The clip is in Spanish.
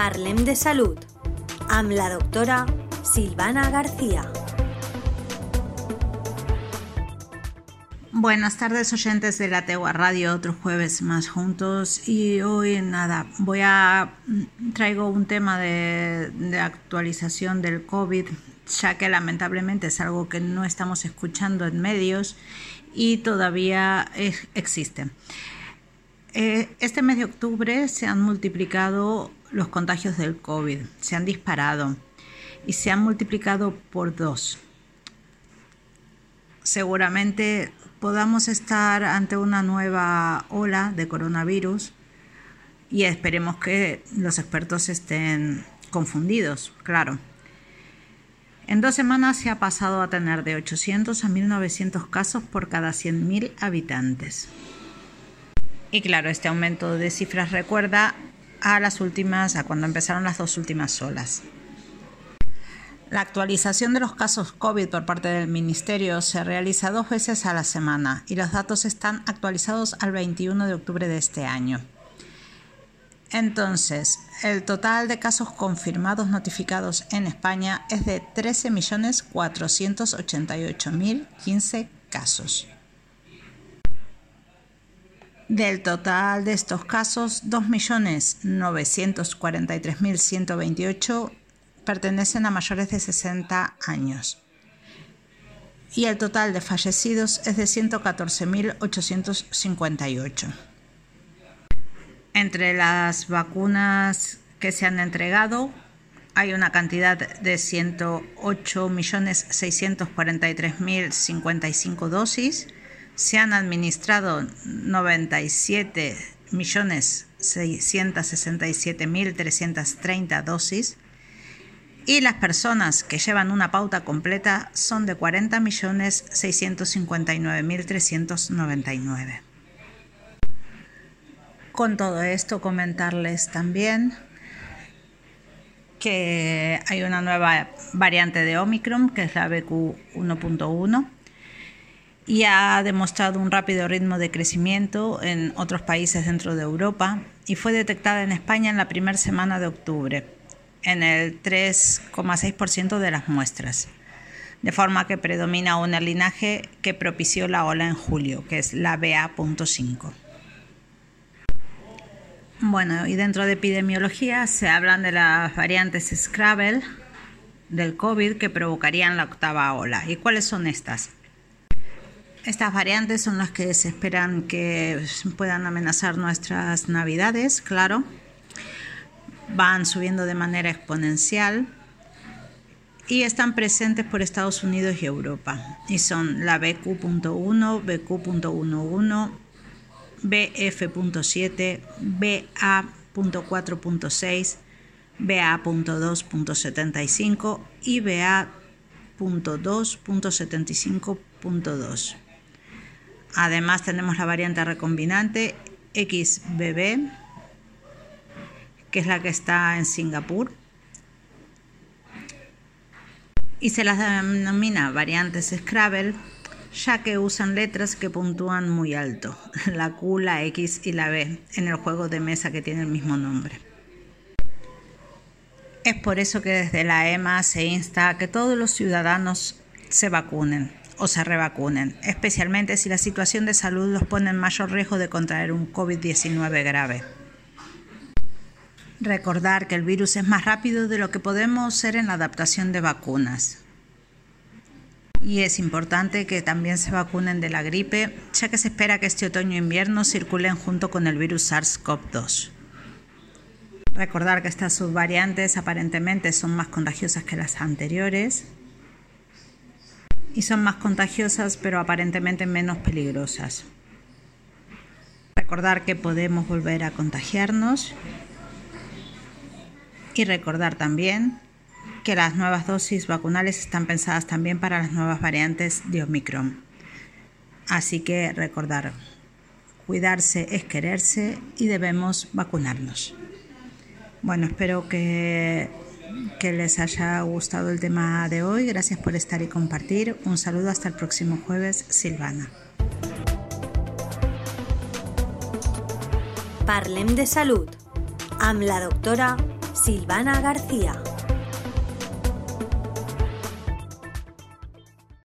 Parlem de Salud amb la doctora Silvana García. Buenas tardes oyentes de la Tegua Radio, otro jueves más juntos y hoy nada, voy a traigo un tema de, actualización del COVID, ya que lamentablemente es algo que no estamos escuchando en medios y todavía existe. Eh, este mes de octubre se han multiplicado los contagios del COVID, se han disparado y se han multiplicado por dos. Seguramente podamos estar ante una nueva ola de coronavirus y esperemos que los expertos estén confundidos, claro. En dos semanas se ha pasado a tener de 800 a 1900 casos por cada 100.000 habitantes. Y claro, este aumento de cifras recuerda a las últimas, a cuando empezaron las dos últimas olas. La actualización de los casos COVID por parte del Ministerio se realiza dos veces a la semana y los datos están actualizados al 21 de octubre de este año. Entonces, el total de casos confirmados notificados en España es de 13.488.015 casos. Del total de estos casos, 2.943.128 pertenecen a mayores de 60 años. Y el total de fallecidos es de 114.858. Entre las vacunas que se han entregado, hay una cantidad de 108.643.055 dosis se han administrado 97.667.330 dosis y las personas que llevan una pauta completa son de 40.659.399. Con todo esto comentarles también que hay una nueva variante de Omicron, que es la BQ 1.1 y ha demostrado un rápido ritmo de crecimiento en otros países dentro de Europa y fue detectada en España en la primera semana de octubre, en el 3,6% de las muestras, de forma que predomina un linaje que propició la ola en julio, que es la BA.5. Bueno, y dentro de epidemiología se hablan de las variantes Scrabble del COVID que provocarían la octava ola. ¿Y cuáles son estas? Estas variantes son las que se esperan que puedan amenazar nuestras navidades, claro. Van subiendo de manera exponencial y están presentes por Estados Unidos y Europa. Y son la BQ.1, BQ.11, BF.7, BA.4.6, BA.2.75 y BA.2.75.2. Además tenemos la variante recombinante XBB, que es la que está en Singapur. Y se las denomina variantes Scrabble, ya que usan letras que puntúan muy alto, la Q, la X y la B, en el juego de mesa que tiene el mismo nombre. Es por eso que desde la EMA se insta a que todos los ciudadanos se vacunen o se revacunen, especialmente si la situación de salud los pone en mayor riesgo de contraer un COVID-19 grave. Recordar que el virus es más rápido de lo que podemos ser en la adaptación de vacunas. Y es importante que también se vacunen de la gripe, ya que se espera que este otoño e invierno circulen junto con el virus SARS-CoV-2. Recordar que estas subvariantes aparentemente son más contagiosas que las anteriores y son más contagiosas pero aparentemente menos peligrosas. Recordar que podemos volver a contagiarnos y recordar también que las nuevas dosis vacunales están pensadas también para las nuevas variantes de Omicron. Así que recordar, cuidarse es quererse y debemos vacunarnos. Bueno, espero que que les haya gustado el tema de hoy. Gracias por estar y compartir. Un saludo hasta el próximo jueves, Silvana. Parlem de Salud amb la doctora Silvana García.